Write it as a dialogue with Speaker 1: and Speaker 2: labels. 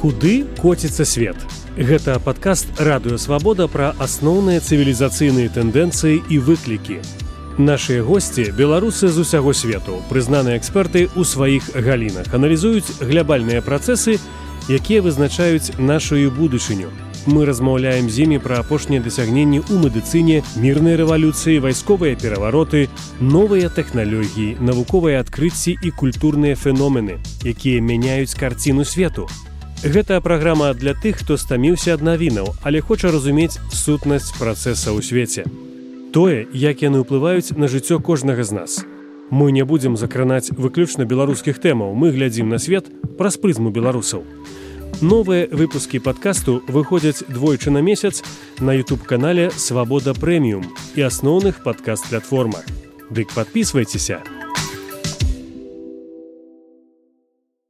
Speaker 1: куды коціцца свет гэта падкаст радыёвабода пра асноўныя цывілізацыйныя тэндэнцыі і выклікі. Нашыя госці беларусы з усяго свету. Прызнаныя эксперты ў сваіх галінах. Аналізуюць глябальныя працэсы якія вызначаюць нашу будучыню. Мы размаўляем з імі пра апошнія дасягненні ў медыцыне мірнай рэвалюцыі вайсковыя перавароты новыя тэхналогіі навуковыя адкрыцці і культурныя феномены якія мяняюць карціну свету Гэта праграма для тых, хто стаміўся ад навінаў, але хоча разумець сутнасць працэса ў свеце. Тое, як яны ўплываюць на жыццё кожнага з нас. Мы не будзем закранаць выключна беларускіх тэмаў, мы глядзім на свет праз прызму беларусаў. Новыя выпускі падкасту выходзяць двойчы на месяц на YouTube-канале Свабода прэміум і асноўных падкаст-платформах. Дык подписывайтеся.